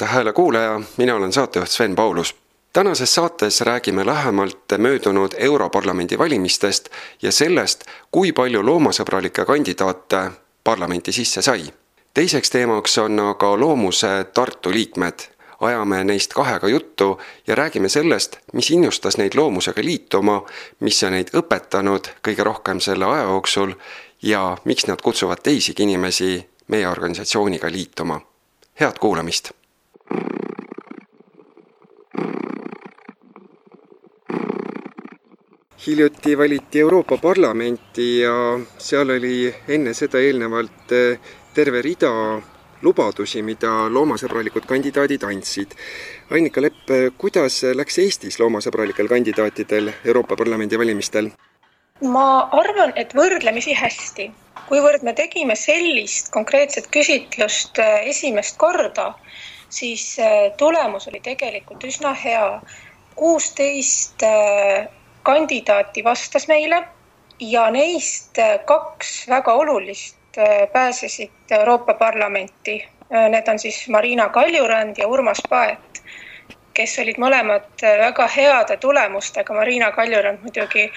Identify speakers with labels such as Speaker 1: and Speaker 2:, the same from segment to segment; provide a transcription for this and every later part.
Speaker 1: Loomade Hääle kuulaja, mina olen saatejuht Sven Paulus. tänases saates räägime lähemalt möödunud Europarlamendi valimistest ja sellest, kui palju loomasõbralikke kandidaate parlamenti sisse sai. teiseks teemaks on aga Loomuse Tartu liikmed. ajame neist kahega juttu ja räägime sellest, mis innustas neid Loomusega liituma, mis on neid õpetanud kõige rohkem selle aja jooksul ja miks nad kutsuvad teisigi inimesi meie organisatsiooniga liituma head kuulamist. Hiljuti valiti Euroopa Parlamenti ja seal oli enne seda eelnevalt eh, terve rida lubadusi, mida loomasõbralikud kandidaadid andsid. Annika Lepp, kuidas läks Eestis loomasõbralikel kandidaatidel Euroopa Parlamendi valimistel?
Speaker 2: ma arvan, et võrdlemisi hästi kuivõrd me tegime sellist konkreetset küsitlust äh, esimest korda, siis äh, tulemus oli tegelikult üsna hea. kuusteist kandidaati vastas meile ja neist kaks väga olulist pääsesid Euroopa Parlamenti. Need on siis Marina Kaljurand ja Urmas Paet, kes olid mõlemad väga heade tulemustega. Marina Kaljurand muidugi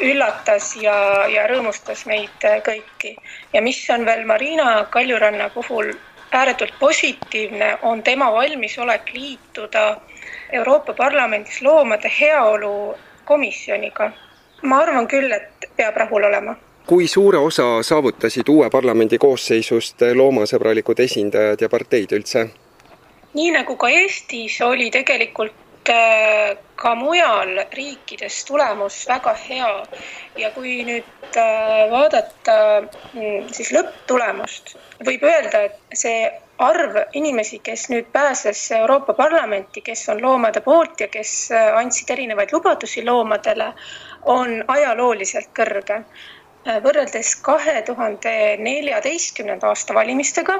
Speaker 2: üllatas ja, ja rõõmustas meid äh, kõiki. ja mis on veel Marina Kaljuranna puhul ääretult positiivne, on tema valmisolek liituda Euroopa Parlamendis loomade heaolu komisjoniga. ma arvan küll, et peab rahul olema
Speaker 1: kui suure osa saavutasid uue parlamendi koosseisust loomasõbralikud esindajad ja parteid üldse?
Speaker 2: nii nagu ka Eestis oli tegelikult Äh, ka mujal riikides tulemus väga hea ja kui nüüd äh, vaadata mm, siis lõpptulemust, võib öelda, et see arv inimesi, kes nüüd pääses Euroopa Parlamenti, kes on loomade poolt ja kes äh, andsid erinevaid lubadusi loomadele, on ajalooliselt kõrge. võrreldes kahe tuhande neljateistkümnenda aasta valimistega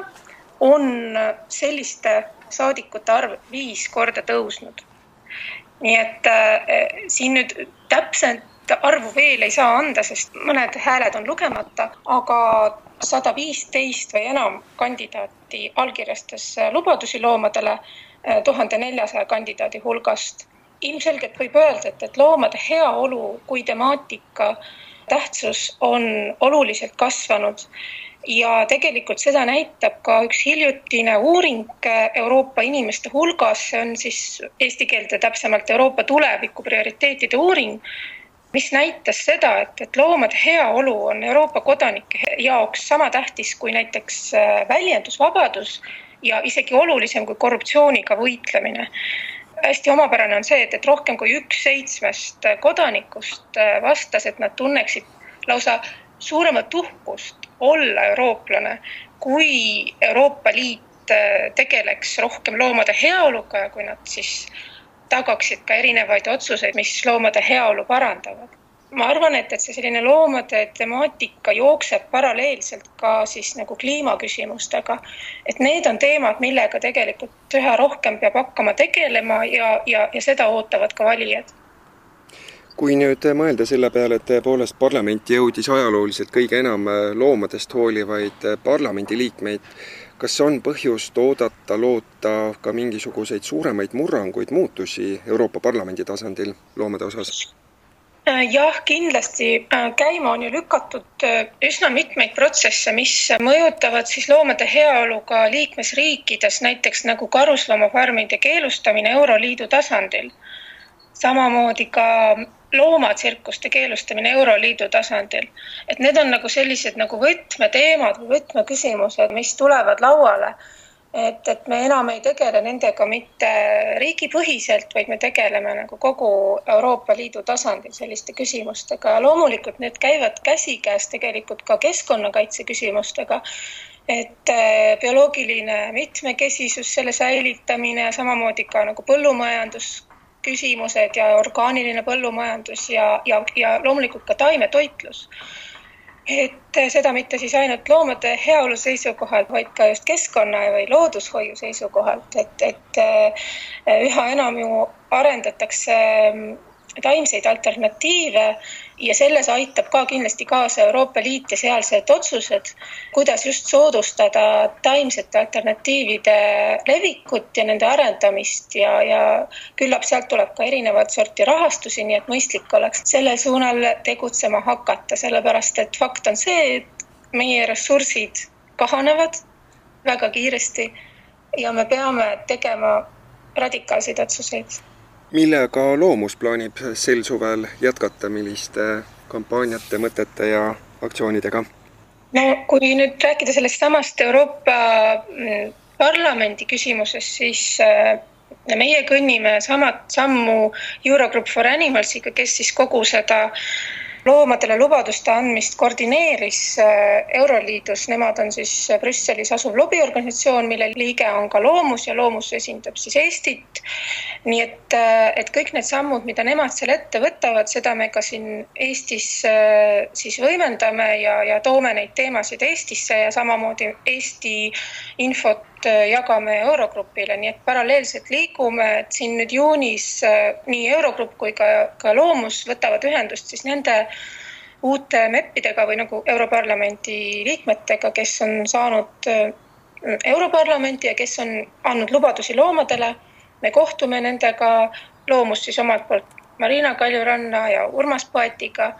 Speaker 2: on selliste saadikute arv viis korda tõusnud nii et äh, siin nüüd täpset arvu veel ei saa anda, sest mõned hääled on lugemata, aga sada viisteist või enam kandidaati allkirjastas lubadusi loomadele äh, tuhande neljasaja kandidaadi hulgast. ilmselgelt võib öelda, et, et loomade heaolu kui temaatika tähtsus on oluliselt kasvanud ja tegelikult seda näitab ka üks hiljutine uuring Euroopa inimeste hulgas, see on siis eesti keelde täpsemalt Euroopa tuleviku prioriteetide uuring, mis näitas seda, et, et loomade heaolu on Euroopa kodanike jaoks sama tähtis kui näiteks äh, väljendusvabadus ja isegi olulisem kui korruptsiooniga võitlemine. Hästi omapärane on see, et, et rohkem kui üks seitsmest kodanikust äh, vastas, et nad tunneksid lausa suuremat uhkust olla eurooplane, kui Euroopa Liit äh, tegeleks rohkem loomade heaoluga ja kui nad siis tagaksid ka erinevaid otsuseid, mis loomade heaolu parandavad. ma arvan, et, et see selline loomade temaatika jookseb paralleelselt ka siis nagu kliimaküsimustega. et need on teemad, millega tegelikult üha rohkem peab hakkama tegelema ja, ja, ja seda ootavad ka valijad
Speaker 1: kui nüüd mõelda selle peale, et tõepoolest parlamenti jõudis ajalooliselt kõige enam äh, loomadest hoolivaid äh, parlamendiliikmeid, kas on põhjust oodata, loota ka mingisuguseid suuremaid murranguid, muutusi Euroopa Parlamendi tasandil loomade osas?
Speaker 2: Äh, jah, kindlasti käima on ju lükatud üsna mitmeid protsesse, mis mõjutavad siis loomade heaolu ka liikmesriikides, näiteks nagu karusloomafarmide keelustamine Euroliidu tasandil. samamoodi ka loomatsirkuste keelustamine Euroliidu tasandil. et need on nagu sellised nagu võtmeteemad või võtmeküsimused, mis tulevad lauale. et, et me enam ei tegele nendega mitte riigipõhiselt, vaid me tegeleme nagu kogu Euroopa Liidu tasandil selliste küsimustega ja loomulikult need käivad käsikäes tegelikult ka keskkonnakaitse küsimustega et äh, bioloogiline mitmekesisus, selle säilitamine, samamoodi ka nagu põllumajandus, küsimused ja orgaaniline põllumajandus ja, ja, ja loomulikult ka taimetoitlus. et seda mitte siis ainult loomade heaolu seisukohalt, vaid ka just keskkonna või loodushoiu seisukohalt, et, et äh, üha enam ju arendatakse taimseid alternatiive ja selles aitab ka kindlasti kaasa Euroopa Liit ja sealsed otsused, kuidas just soodustada taimsete alternatiivide levikut ja nende arendamist ja, ja küllap sealt tuleb ka erinevat sorti rahastusi, nii et mõistlik oleks sellel suunal tegutsema hakata, sellepärast et fakt on see, et meie ressursid kahanevad väga kiiresti ja me peame tegema radikaalseid otsuseid
Speaker 1: millega Loomus plaanib sel suvel jätkata, milliste kampaaniate, mõtete ja aktsioonidega?
Speaker 2: no kui nüüd rääkida sellest samast Euroopa mm, Parlamendi küsimusest, siis äh, meie kõnnime samat sammu Eurogroup for Animalsiga, kes siis kogu seda loomadele lubaduste andmist koordineeris äh, Euroliidus, nemad on siis Brüsselis asuv lobiorganisatsioon, mille liige on ka Loomus ja Loomus esindab siis Eestit. nii et, äh, et kõik need sammud, mida nemad seal ette võtavad, seda me ka siin Eestis äh, siis võimendame ja, ja toome neid teemasid Eestisse ja samamoodi Eesti infot jagame Eurogrupile, nii et paralleelselt liigume, et siin nüüd juunis nii Eurogrupp kui ka, ka Loomus võtavad ühendust siis nende uute MEP-idega või nagu Europarlamendi liikmetega, kes on saanud äh, Europarlamenti ja kes on andnud lubadusi loomadele. me kohtume nendega, Loomus siis omalt poolt Marina Kaljuranna ja Urmas Paetiga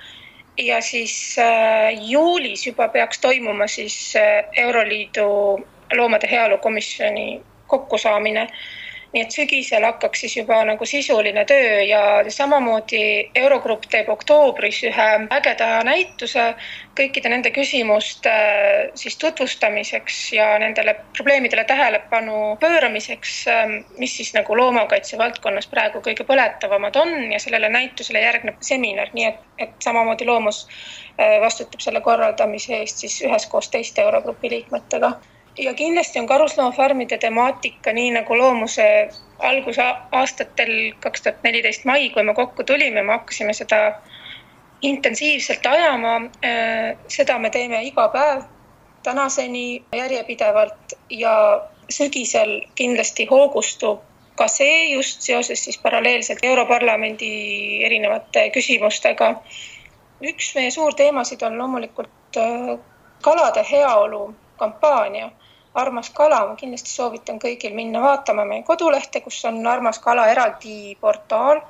Speaker 2: ja siis äh, juulis juba peaks toimuma siis äh, Euroliidu loomade heaolu komisjoni kokkusaamine. nii et sügisel hakkaks siis juba nagu sisuline töö ja samamoodi Eurogrupp teeb oktoobris ühe ägeda näituse kõikide nende küsimuste siis tutvustamiseks ja nendele probleemidele tähelepanu pööramiseks, mis siis nagu loomakaitse valdkonnas praegu kõige põletavamad on ja sellele näitusele järgneb seminar, nii et, et samamoodi Loomus äh, vastutab selle korraldamise eest siis üheskoos teiste Eurogrupi liikmetega ja kindlasti on karusloomafarmide temaatika, nii nagu loomuse algusaastatel kaks tuhat neliteist mai, kui me kokku tulime, me hakkasime seda intensiivselt ajama. Äh, seda me teeme iga päev tänaseni järjepidevalt ja sügisel kindlasti hoogustub ka see just seoses siis paralleelselt Europarlamendi erinevate küsimustega. üks meie suurteemasid on loomulikult äh, kalade heaolu kampaania Armas kala, ma kindlasti soovitan kõigil minna vaatama meie kodulehte, kus on Armas kala eraldi portaal.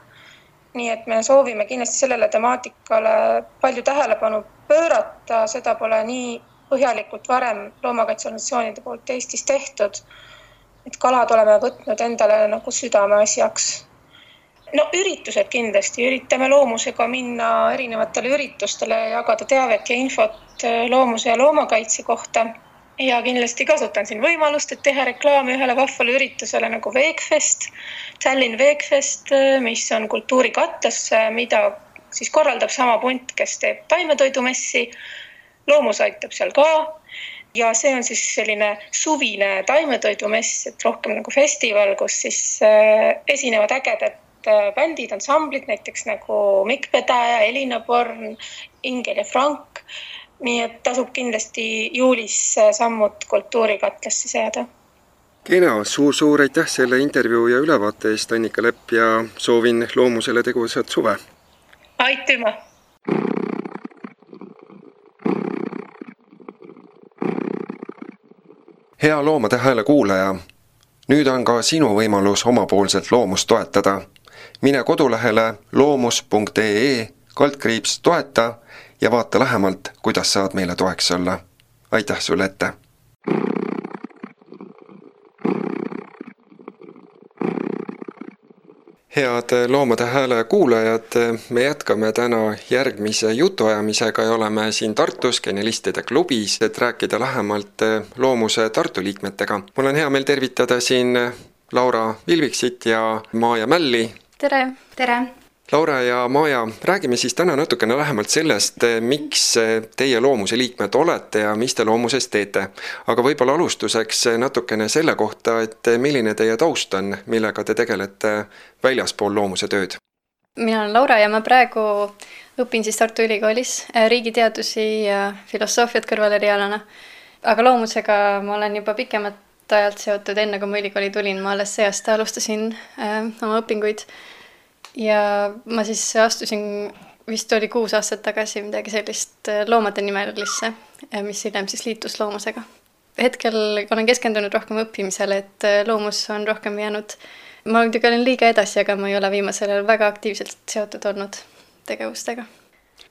Speaker 2: nii et me soovime kindlasti sellele temaatikale palju tähelepanu pöörata, seda pole nii põhjalikult varem loomakaitseorganisatsioonide poolt Eestis tehtud. et kalad oleme võtnud endale nagu südameasjaks. no üritused kindlasti, üritame loomusega minna erinevatele üritustele, jagada teavet ja infot loomuse ja loomakaitse kohta ja kindlasti kasutan siin võimalust, et teha reklaami ühele vahvale üritusele nagu Veekfest, Tallinn Veekfest, mis on kultuurikattes, mida siis korraldab sama punt, kes teeb taimetoidumessi. loomus aitab seal ka. ja see on siis selline suvine taimetoidumess, et rohkem nagu festival, kus siis äh, esinevad ägedad äh, bändid, ansamblid, näiteks nagu Mikk Pedaja, Elina Born, Ingel ja Frank nii et tasub kindlasti juulis sammud kultuurikatlasse seada.
Speaker 1: kena suur,, suur-suur aitäh selle intervjuu ja ülevaate eest, Annika Lepp ja soovin loomusele tegusat suve!
Speaker 2: aitüma!
Speaker 1: hea Loomade Hääle kuulaja, nüüd on ka sinu võimalus omapoolselt loomust toetada. mine kodulehele loomus.ee toeta ja vaata lähemalt, kuidas saad meile toeks olla. aitäh sulle ette! head Loomade Hääle kuulajad, me jätkame täna järgmise jutuajamisega ja oleme siin Tartus Genialistide klubis, et rääkida lähemalt Loomuse Tartu liikmetega. mul on hea meel tervitada siin Laura Vilviksit ja Maarja Mälli.
Speaker 3: tere! tere!
Speaker 1: Laura ja Maja, räägime siis täna natukene lähemalt sellest, miks teie Loomuse liikmed olete ja mis te Loomuses teete. aga võib-olla alustuseks natukene selle kohta, et milline teie taust on, millega te tegelete väljaspool Loomuse tööd?
Speaker 3: mina olen Laura ja ma praegu õpin siis Tartu Ülikoolis riigiteadusi ja filosoofiat kõrvalerialana. aga loomusega ma olen juba pikemat ajalt seotud, enne kui ma ülikooli tulin, ma alles see aasta alustasin äh, oma õpinguid ja ma siis astusin vist oli kuus aastat tagasi midagi sellist loomade nimelisse, mis hiljem siis liitus loomusega. hetkel olen keskendunud rohkem õppimisele, et loomus on rohkem jäänud, ma muidugi olen liiga edasi, aga ma ei ole viimasel ajal väga aktiivselt seotud olnud tegevustega.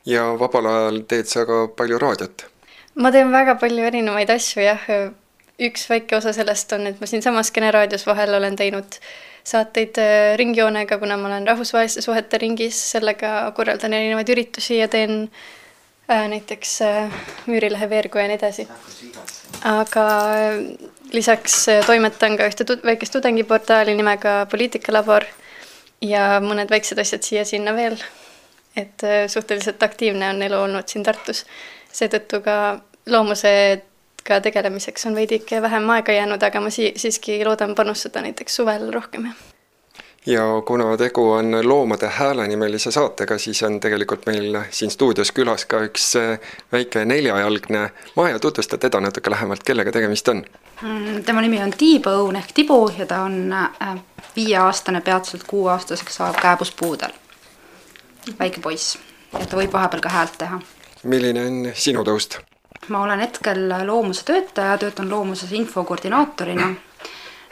Speaker 1: ja vabal ajal teed sa ka palju raadiot?
Speaker 3: ma teen väga palju erinevaid asju, jah. üks väike osa sellest on, et ma siinsamas Kene raadios vahel olen teinud saateid äh, ringjoonega, kuna ma olen rahvusvaheliste suhete ringis, sellega korraldan erinevaid üritusi ja teen äh, näiteks äh, Müürilehe veergu ja nii edasi. aga äh, lisaks äh, toimetan ka ühte tud väikest tudengiportaali nimega Poliitikalabor ja mõned väiksed asjad siia-sinna veel. et suhteliselt aktiivne on elu olnud siin Tartus seetõttu ka loomusega tegelemiseks on veidike vähem aega jäänud, aga ma si-, siiski loodan panustada näiteks suvel rohkem, jah
Speaker 1: ja kuna tegu on Loomade Hääle nimelise saatega, siis on tegelikult meil siin stuudios külas ka üks äh, väike neljajalgne Maja, tutvusta teda natuke lähemalt, kellega tegemist on?
Speaker 4: Mm, tema nimi on T-Bone ehk Tibu ja ta on äh, viieaastane, peatselt kuueaastaseks saav kääbuspuudel. väike poiss ja ta võib vahepeal ka häält teha
Speaker 1: milline on sinu taust?
Speaker 4: Ma olen hetkel loomuse töötaja, töötan loomuses infokoordinaatorina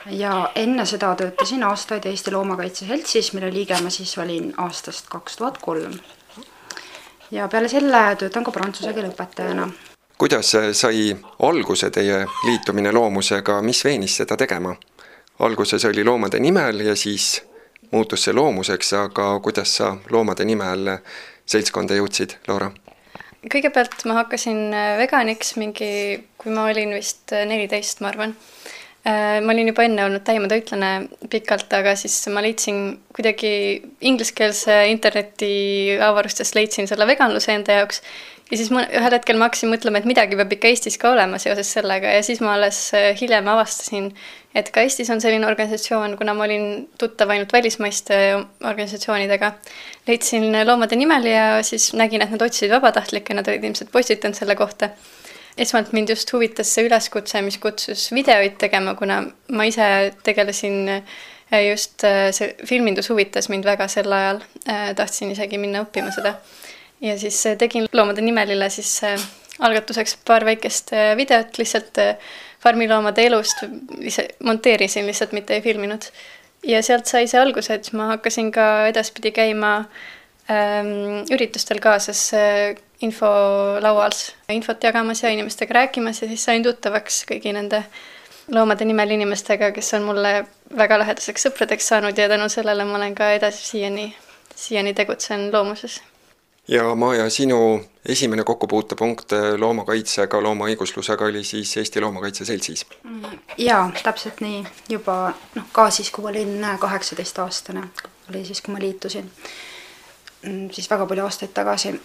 Speaker 4: ja enne seda töötasin aastaid Eesti Loomakaitse Seltsis, mille liige ma siis olin aastast kaks tuhat kolm. ja peale selle töötan ka prantsuse keele õpetajana.
Speaker 1: kuidas sai alguse teie liitumine loomusega, mis veenis seda tegema? alguses oli Loomade nimel ja siis muutus see loomuseks, aga kuidas sa Loomade nimel seltskonda jõudsid, Laura?
Speaker 3: Kõigepealt ma hakkasin äh, veganiks mingi, kui ma olin vist äh, neliteist, ma arvan. Äh, ma olin juba enne olnud taimetoitlane pikalt, aga siis ma leidsin kuidagi ingliskeelse interneti avarustest leidsin selle veganluse enda jaoks ja siis ma ühel hetkel ma hakkasin mõtlema, et midagi peab ikka Eestis ka olema seoses sellega ja siis ma alles hiljem avastasin, et ka Eestis on selline organisatsioon, kuna ma olin tuttav ainult välismaiste organisatsioonidega. leidsin Loomade nimel ja siis nägin, et nad otsisid vabatahtlikke, nad olid ilmselt postitanud selle kohta. esmalt mind just huvitas see üleskutse, mis kutsus videoid tegema, kuna ma ise tegelesin just see filmindus huvitas mind väga sel ajal, tahtsin isegi minna õppima seda ja siis äh, tegin Loomade nimelile siis äh, algatuseks paar väikest äh, videot lihtsalt farmiloomade elust, ise monteerisin lihtsalt, mitte ei filminud. ja sealt sai see alguse, et ma hakkasin ka edaspidi käima ähm, üritustel kaasas äh, infolaual, infot jagamas ja inimestega rääkimas ja siis sain tuttavaks kõigi nende loomade nimel inimestega, kes on mulle väga lähedaseks sõpradeks saanud ja tänu sellele ma olen ka edasi siiani, siiani tegutsen loomuses
Speaker 1: ja Maja, sinu esimene kokkupuutepunkt loomakaitsega, loomaõiguslusega oli siis Eesti Loomakaitse Seltsis?
Speaker 4: jaa, täpselt nii, juba noh, ka siis, kui ma olin kaheksateistaastane, oli siis, kui ma liitusin, mm, siis väga palju aastaid tagasi.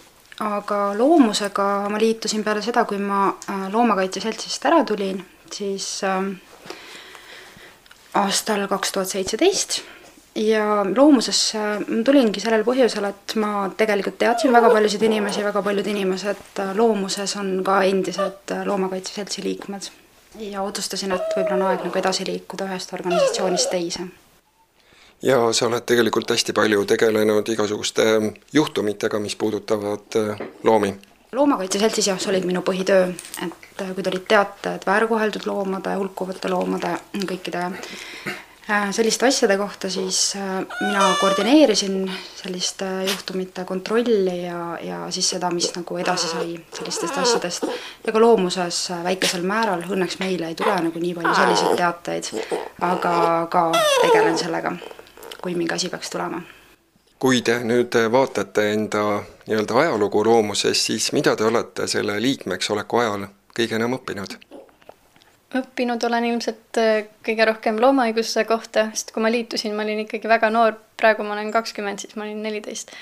Speaker 4: aga loomusega ma liitusin peale seda, kui ma äh, Loomakaitse Seltsist ära tulin, siis äh, aastal kaks tuhat seitseteist ja loomusesse tulingi sellel põhjusel, et ma tegelikult teadsin väga paljusid inimesi, väga paljud inimesed loomuses on ka endised Loomakaitse Seltsi liikmed. ja otsustasin, et võib-olla on aeg nagu edasi liikuda ühest organisatsioonist teise.
Speaker 1: ja sa oled tegelikult hästi palju tegelenud igasuguste juhtumitega, mis puudutavad äh, loomi
Speaker 4: loomakaitse seltsis jah, see oli minu põhitöö, et kui tulid teated väärkoheldud loomade, hulkuvate loomade, kõikide Äh, selliste asjade kohta siis äh, mina koordineerisin selliste juhtumite kontrolli ja, ja siis seda, mis nagu edasi sai sellistest asjadest. ja ka loomuses väikesel määral, õnneks meile ei tule nagu nii palju selliseid teateid, aga ka tegelen sellega, kui mingi asi peaks tulema.
Speaker 1: kui te nüüd vaatate enda nii-öelda ajalugu loomuses, siis mida te olete selle liikmeks oleku ajal kõige enam õppinud?
Speaker 3: Õppinud olen ilmselt äh, kõige rohkem loomaõiguse kohta, sest kui ma liitusin, ma olin ikkagi väga noor, praegu ma olen kakskümmend, siis ma olin neliteist.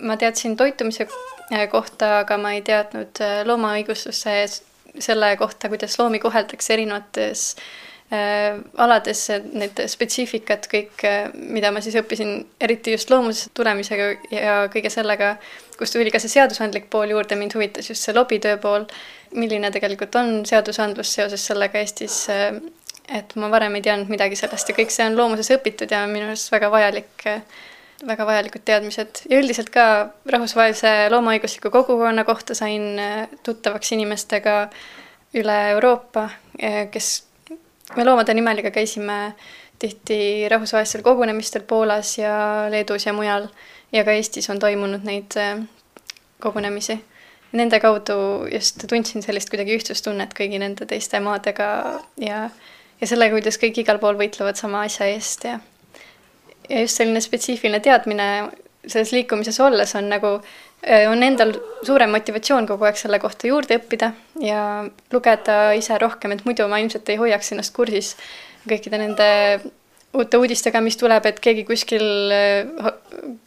Speaker 3: ma teadsin toitumise äh, kohta, aga ma ei teadnud äh, loomaõigustuse selle kohta, kuidas loomi koheldakse erinevates alades, need spetsiifikad kõik, mida ma siis õppisin, eriti just loomusesse tulemisega ja kõige sellega, kust tuli ka see seadusandlik pool juurde, mind huvitas just see lobitöö pool milline tegelikult on seadusandlus seoses sellega Eestis, et ma varem ei teadnud midagi sellest ja kõik see on loomuses õpitud ja minu arust väga vajalik väga vajalikud teadmised ja üldiselt ka rahvusvahelise loomaõigusliku kogukonna kohta sain tuttavaks inimestega üle Euroopa, kes me Loomade Nimeliga käisime tihti rahvusvahelistel kogunemistel Poolas ja Leedus ja mujal ja ka Eestis on toimunud neid kogunemisi. Nende kaudu just tundsin sellist kuidagi ühtsustunnet kõigi nende teiste maadega ja, ja sellega, kuidas kõik igal pool võitlevad sama asja eest ja, ja just selline spetsiifiline teadmine selles liikumises olles on nagu, on endal suurem motivatsioon kogu aeg selle kohta juurde õppida ja lugeda ise rohkem, et muidu ma ilmselt ei hoiaks ennast kursis kõikide nende uute uudistega, mis tuleb, et keegi kuskil äh,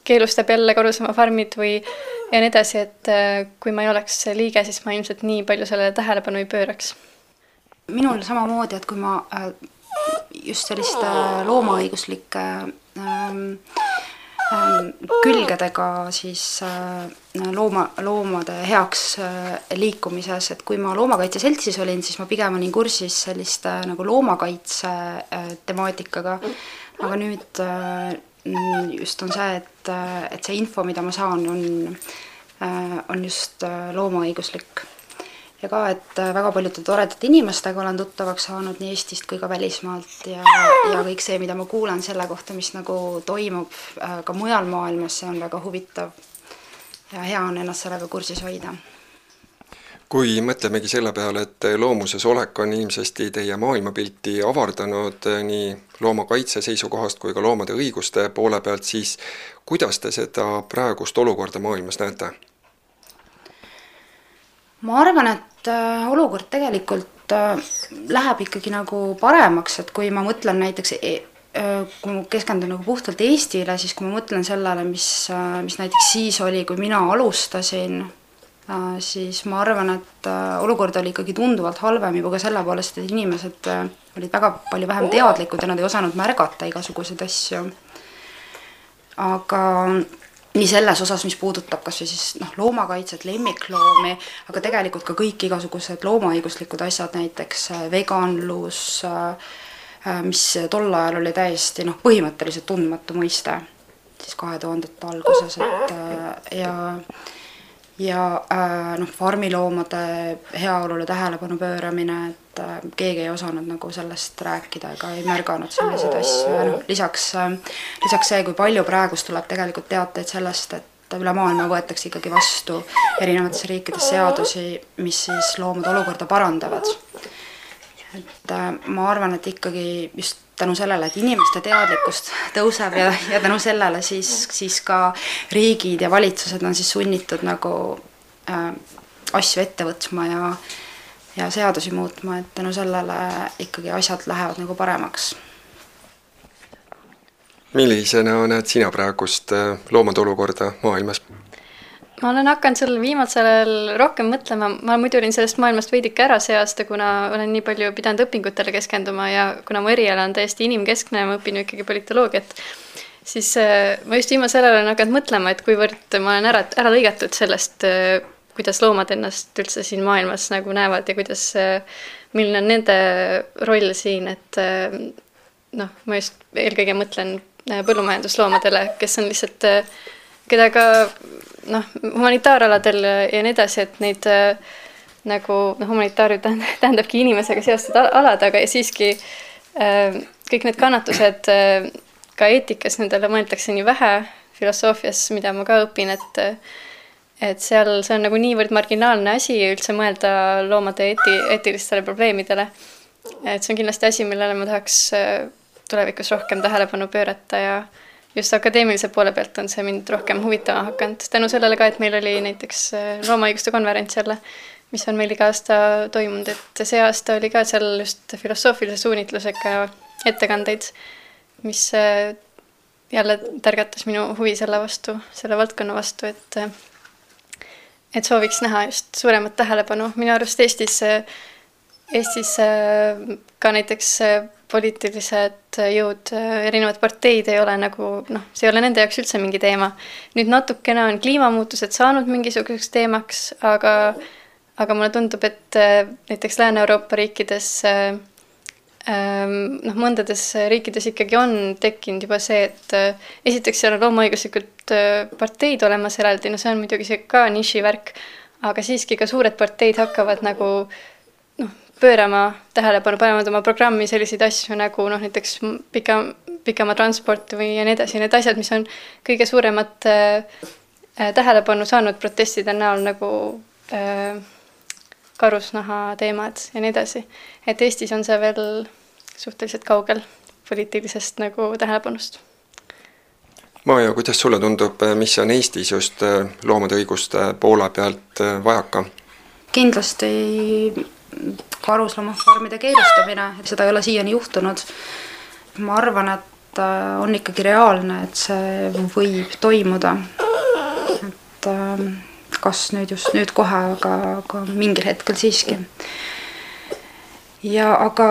Speaker 3: keelustab jälle karusloomafarmid või ja nii edasi, et äh, kui ma ei oleks liige, siis ma ilmselt nii palju sellele tähelepanu ei pööraks.
Speaker 4: minul samamoodi, et kui ma äh, just selliste loomaõiguslike Ähm, külgedega siis äh, looma, loomade heaks äh, liikumises, et kui ma Loomakaitse Seltsis olin, siis ma pigem olin kursis selliste nagu loomakaitse äh, temaatikaga, aga nüüd just on see, et, et see info, mida ma saan, on, on just loomaõiguslik ja ka, et äh, väga paljude toredate inimestega olen tuttavaks saanud nii Eestist kui ka välismaalt ja, ja kõik see, mida ma kuulen selle kohta, mis nagu toimub äh, ka mujal maailmas, see on väga huvitav. ja hea on ennast sellega kursis hoida.
Speaker 1: kui mõtlemegi selle peale, et loomuses olek on ilmsesti teie maailmapilti avardanud äh, nii loomakaitse seisukohast kui ka loomade õiguste poole pealt, siis kuidas te seda praegust olukorda maailmas näete?
Speaker 4: ma arvan, et äh, olukord tegelikult äh, läheb ikkagi nagu paremaks, et kui ma mõtlen näiteks e äh, kui ma keskendun nagu puhtalt Eestile, siis kui ma mõtlen sellele, mis, mis näiteks siis oli, kui mina alustasin, siis ma arvan, et olukord oli ikkagi tunduvalt halvem juba ka selle poolest, et inimesed olid väga palju vähem teadlikud ja nad ei osanud märgata igasuguseid asju. aga nii selles osas, mis puudutab kas või siis noh, loomakaitset, lemmikloomi, aga tegelikult ka kõik igasugused loomaõiguslikud asjad, näiteks äh, veganlus, äh, äh, mis tol ajal oli täiesti noh, põhimõtteliselt tundmatu mõiste, siis kahe tuhandete alguses, et ja ja noh, farmiloomade heaolule tähelepanu pööramine, et äh, keegi ei osanud nagu sellest rääkida ega ei märganud selliseid asju ja noh, lisaks, äh, lisaks see, kui palju praegust tuleb tegelikult teateid sellest, et üle maailma võetakse ikkagi vastu erinevates riikides seadusi, mis siis loomade olukorda parandavad. Et äh, ma arvan, et ikkagi just tänu sellele, et inimeste teadlikkust tõuseb ja, ja tänu sellele siis, siis ka riigid ja valitsused on siis sunnitud nagu äh, asju ette võtma ja ja seadusi muutma, et tänu sellele ikkagi asjad lähevad nagu paremaks.
Speaker 1: millisena näed sina praegust äh, loomade olukorda maailmas?
Speaker 3: Ma olen hakanud sellele viimasel ajal rohkem mõtlema, ma muidu olin sellest maailmast veidike ära see aasta, kuna olen nii palju pidanud õpingutele keskenduma ja kuna mu eriala on täiesti inimkeskne ma õpin ju ikkagi politoloogiat, siis äh, ma just viimasel ajal olen hakanud mõtlema, et kuivõrd ma olen ära, ära lõigatud sellest äh, kuidas loomad ennast üldse siin maailmas nagu näevad ja kuidas, milline on nende roll siin, et noh, ma just eelkõige mõtlen äh, põllumajandusloomadele, kes on lihtsalt, äh, keda ka noh, humanitaaraladel ja nii edasi, et neid äh, nagu noh, humanitaar ju tähendab, tähendabki inimesega seostatud alad, aga siiski kõik need kannatused ka eetikas, nendele mõeldakse nii vähe, filosoofias, mida ma ka õpin, et et seal see on nagu niivõrd marginaalne asi üldse mõelda loomade eeti-, eetilistele probleemidele. et see on kindlasti asi, millele ma tahaks äh, tulevikus rohkem tähelepanu pöörata ja just akadeemilise poole pealt on see mind rohkem huvitama hakanud, tänu sellele ka, et meil oli näiteks äh, loomaõiguste konverents jälle, mis on meil iga aasta toimunud, et see aasta oli ka seal just filosoofilise suunitlusega ettekandeid, mis äh, jälle tärgatas minu huvi selle vastu, selle valdkonna vastu, et et sooviks näha just suuremat tähelepanu, minu arust Eestis, Eestis ka näiteks poliitilised jõud, erinevad parteid ei ole nagu noh, see ei ole nende jaoks üldse mingi teema. nüüd natukene on kliimamuutused saanud mingisuguseks teemaks, aga, aga mulle tundub, et näiteks Lääne-Euroopa riikides Ehm, noh, mõndades riikides ikkagi on tekkinud juba see, et äh, esiteks seal on loomaõiguslikud äh, parteid olemas eraldi, no see on muidugi see ka nišivärk, aga siiski ka suured parteid hakkavad nagu noh, pöörama tähelepanu, panevad oma programmi selliseid asju nagu noh, näiteks pika, pikama transport või ja nii edasi, need asjad, mis on kõige suuremat äh, tähelepanu saanud protestide näol nagu äh, karusnaha teemad ja nii edasi. et Eestis on see veel suhteliselt kaugel poliitilisest nagu tähelepanust.
Speaker 1: Maja, kuidas sulle tundub, mis on Eestis just äh, loomade õiguste poole pealt äh, vajaka?
Speaker 4: kindlasti karusloomafarmide keelustamine, et seda ei ole siiani juhtunud. ma arvan, et äh, on ikkagi reaalne, et see võib toimuda. et äh, kas nüüd just nüüd kohe, aga, aga mingil hetkel siiski. ja aga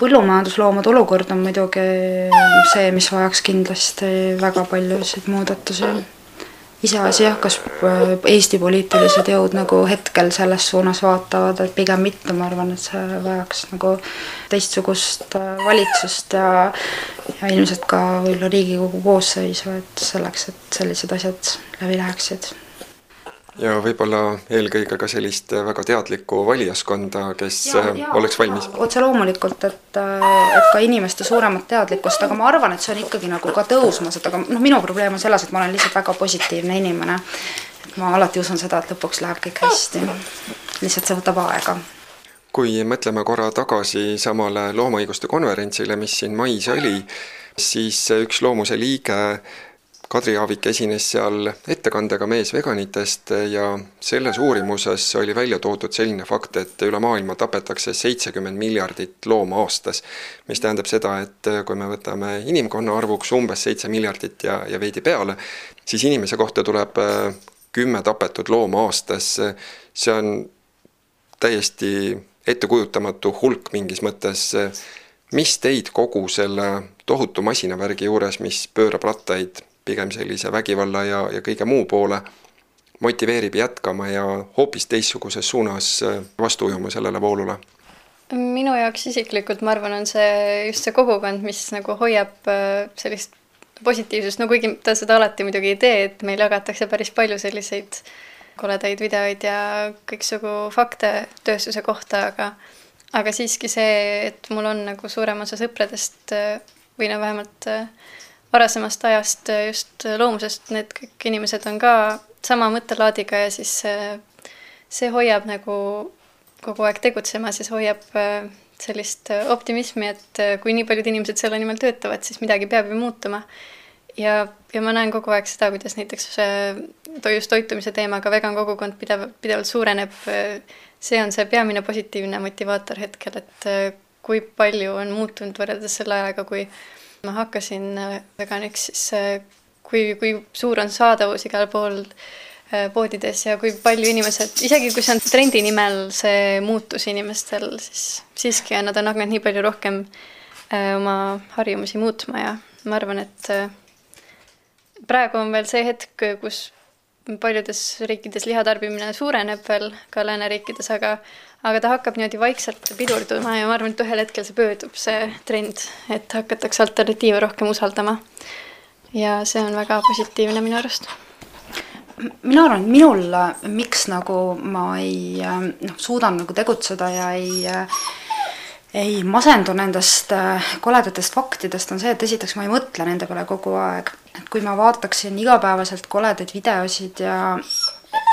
Speaker 4: põllumajandusloomade olukord on muidugi see, mis vajaks kindlasti väga paljusid muudatusi iseasi jah, kas äh, Eesti poliitilised jõud nagu hetkel selles suunas vaatavad, et pigem mitte, ma arvan, et see vajaks nagu teistsugust äh, valitsust ja ja ilmselt ka võib-olla Riigikogu koosseisu, et selleks, et sellised asjad läbi läheksid
Speaker 1: ja võib-olla eelkõige ka sellist väga teadlikku valijaskonda, kes ja, äh, ja, oleks valmis.
Speaker 4: otse loomulikult, et, äh, et ka inimeste suuremat teadlikkust, aga ma arvan, et see on ikkagi nagu ka tõusmas, et aga noh, minu probleem on selles, et ma olen lihtsalt väga positiivne inimene. et ma alati usun seda, et lõpuks läheb kõik hästi. lihtsalt see võtab aega
Speaker 1: kui mõtleme korra tagasi samale loomaõiguste konverentsile, mis siin mais oli, siis üks loomuse liige Kadri Aavik esines seal ettekandega Mees veganitest ja selles uurimuses oli välja toodud selline fakt, et üle maailma tapetakse seitsekümmend miljardit looma aastas. mis tähendab seda, et kui me võtame inimkonna arvuks umbes seitse miljardit ja, ja veidi peale, siis inimese kohta tuleb äh, kümme tapetud looma aastas. see on täiesti ettekujutamatu hulk mingis mõttes. mis teid kogu selle tohutu masinavärgi juures, mis pöörab rattaid pigem sellise vägivalla ja, ja kõige muu poole, motiveerib jätkama ja hoopis teistsuguses suunas äh, vastu ujuma sellele voolule?
Speaker 3: minu jaoks isiklikult, ma arvan, on see just see kogukond, mis nagu hoiab äh, sellist positiivsust, no kuigi ta seda alati muidugi ei tee, et meil jagatakse päris palju selliseid koledaid videoid ja kõiksugu fakte tööstuse kohta, aga aga siiski see, et mul on nagu suurem osa sõpradest äh, või no vähemalt varasemast ajast äh, just äh, loomusest, need kõik inimesed on ka sama mõttelaadiga ja siis äh, see hoiab nagu kogu aeg tegutsema, siis hoiab sellist optimismi, et kui nii paljud inimesed selle nimel töötavad, siis midagi peab ju muutuma. ja, ja ma näen kogu aeg seda, kuidas näiteks just toitumise teemaga vegan kogukond pidev, pidevalt suureneb. see on see peamine positiivne motivaator hetkel, et kui palju on muutunud võrreldes selle ajaga, kui ma hakkasin äh, veganiks, siis äh, kui, kui suur on saadavus igal pool äh, poodides ja kui palju inimesed, isegi kui see on trendi nimel see muutus inimestel, siis siiski nad on hakanud nii palju rohkem oma harjumusi muutma ja ma arvan, et praegu on veel see hetk, kus paljudes riikides lihatarbimine suureneb veel ka lääneriikides, aga aga ta hakkab niimoodi vaikselt pidurduma ja ma arvan, et ühel hetkel see pöördub, see trend, et hakatakse alternatiive rohkem usaldama. ja see on väga positiivne minu arust
Speaker 4: mina arvan, et minul, miks nagu ma ei noh, suudan nagu tegutseda ja ei ei masendu nendest koledatest faktidest, on see, et esiteks ma ei mõtle nende peale kogu aeg. et kui ma vaataksin igapäevaselt koledaid videosid ja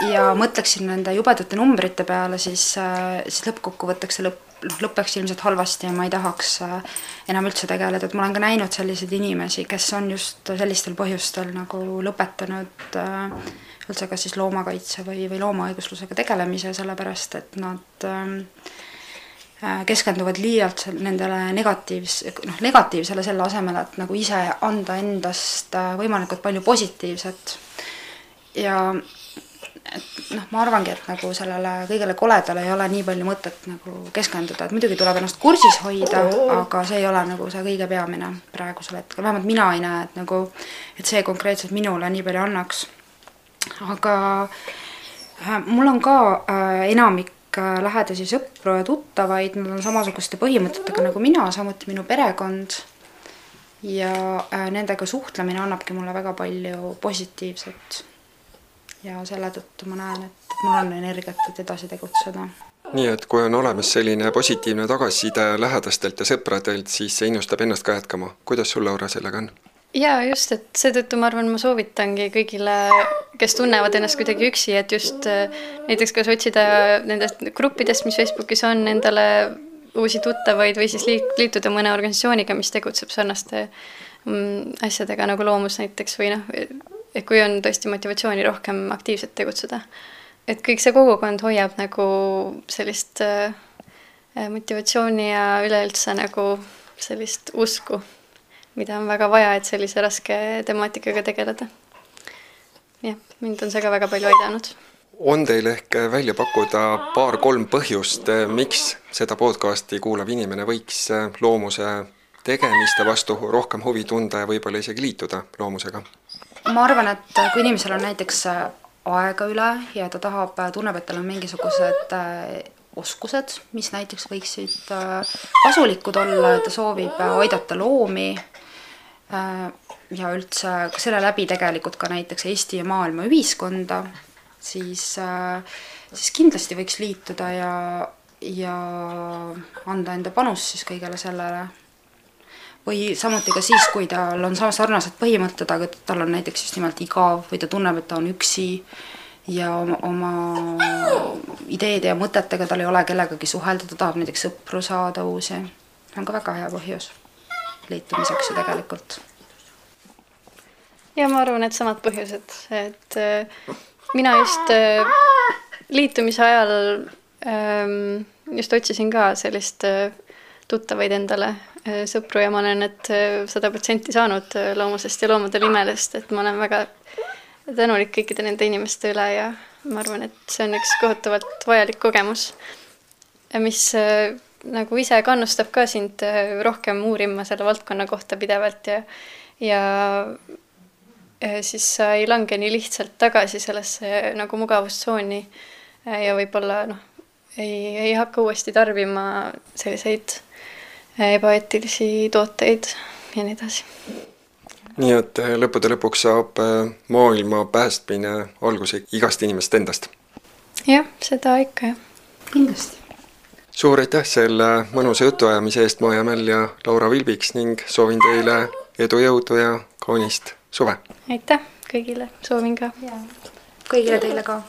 Speaker 4: ja mõtleksin nende jubedate numbrite peale, siis, äh, siis lõppkokkuvõtteks see lõpp, noh, lõpeks ilmselt halvasti ja ma ei tahaks äh, enam üldse tegeleda, et ma olen ka näinud selliseid inimesi, kes on just sellistel põhjustel nagu lõpetanud äh, üldse kas siis loomakaitse või, või loomaõiguslusega tegelemise, sellepärast et nad keskenduvad liialt nendele negatiivs-, noh, negatiivsele selle asemel, et nagu ise anda endast võimalikult palju positiivset. ja et noh, ma arvangi, et nagu sellele kõigele koledale ei ole nii palju mõtet nagu keskenduda, et muidugi tuleb ennast kursis hoida, aga see ei ole nagu see kõige peamine praegusel hetkel, vähemalt mina ei näe, et nagu, et see konkreetselt minule nii palju annaks. aga äh, mul on ka äh, enamik äh, lähedasi sõpru ja tuttavaid, nad on samasuguste põhimõtetega nagu mina, samuti minu perekond. ja äh, nendega suhtlemine annabki mulle väga palju positiivset. Ja selle tõttu ma näen, et mul on energiat, et edasi tegutseda
Speaker 1: nii et kui on olemas selline positiivne tagasiside lähedastelt ja sõpradelt, siis see innustab ennast ka jätkama. kuidas sul, Laura, sellega on?
Speaker 3: jaa, just, et seetõttu ma arvan, ma soovitangi kõigile, kes tunnevad ennast kuidagi üksi, et just äh, näiteks kas otsida nendest gruppidest, mis Facebookis on, endale uusi tuttavaid või siis liituda mõne organisatsiooniga, mis tegutseb sarnaste mm, asjadega nagu loomus näiteks või noh, et kui on tõesti motivatsiooni rohkem aktiivselt tegutseda. et kõik see kogukond hoiab nagu sellist äh, motivatsiooni ja üleüldse nagu sellist usku mida on väga vaja, et sellise raske temaatikaga tegeleda. jah, mind on see ka väga palju aidanud.
Speaker 1: on teil ehk välja pakkuda paar-kolm põhjust, miks seda podcasti kuulav inimene võiks loomuse tegemiste vastu rohkem huvi tunda ja võib-olla isegi liituda loomusega?
Speaker 4: Ma arvan, et kui inimesel on näiteks aega üle ja ta tahab, tunneb, et tal on mingisugused oskused, mis näiteks võiksid kasulikud olla, ta soovib aidata loomi Äh, ja üldse selle läbi tegelikult ka näiteks Eesti ja maailma ühiskonda, siis, äh, siis kindlasti võiks liituda ja, ja anda enda panus siis kõigele sellele. Või samuti ka siis, kui tal on sarnased põhimõtted, aga tal on näiteks just nimelt igav või ta tunneb, et ta on üksi ja oma, oma ideede ja mõtetega tal ei ole kellegagi suhelda, ta tahab näiteks sõpru saada uusi, on ka väga hea põhjus liitumiseks ju tegelikult.
Speaker 3: ja ma arvan, et samad põhjused, et äh, mina just äh, liitumise ajal ähm, just otsisin ka sellist äh, tuttavaid endale, sõpru ja ma olen need sada protsenti saanud loomusest ja loomadel imelest, et ma olen väga tänulik kõikide nende inimeste üle ja ma arvan, et see on üks kohutavalt vajalik kogemus, mis nagu ise kannustab ka sind äh, rohkem uurima selle valdkonna kohta pidevalt ja ja siis sa ei lange nii lihtsalt tagasi sellesse äh, nagu mugavustsooni äh, ja võib-olla noh, ei, ei hakka uuesti tarbima selliseid ebaeetilisi tooteid ja nii edasi.
Speaker 1: nii et lõppude lõpuks saab maailma päästmine alguse igast inimesest endast?
Speaker 3: jah, seda ikka jah.
Speaker 4: kindlasti
Speaker 1: suur aitäh selle mõnusa jutuajamise eest, Maia Mäll ja Laura Vilbiks ning soovin teile edu, jõudu ja kaunist suve!
Speaker 3: aitäh kõigile, soovin ka!
Speaker 4: kõigile teile ka!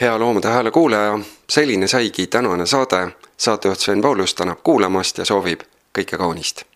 Speaker 1: Hea Loomade Hääle kuulaja, selline saigi tänane saade. saatejuht Sven Paulus tänab kuulamast ja soovib kõike kaunist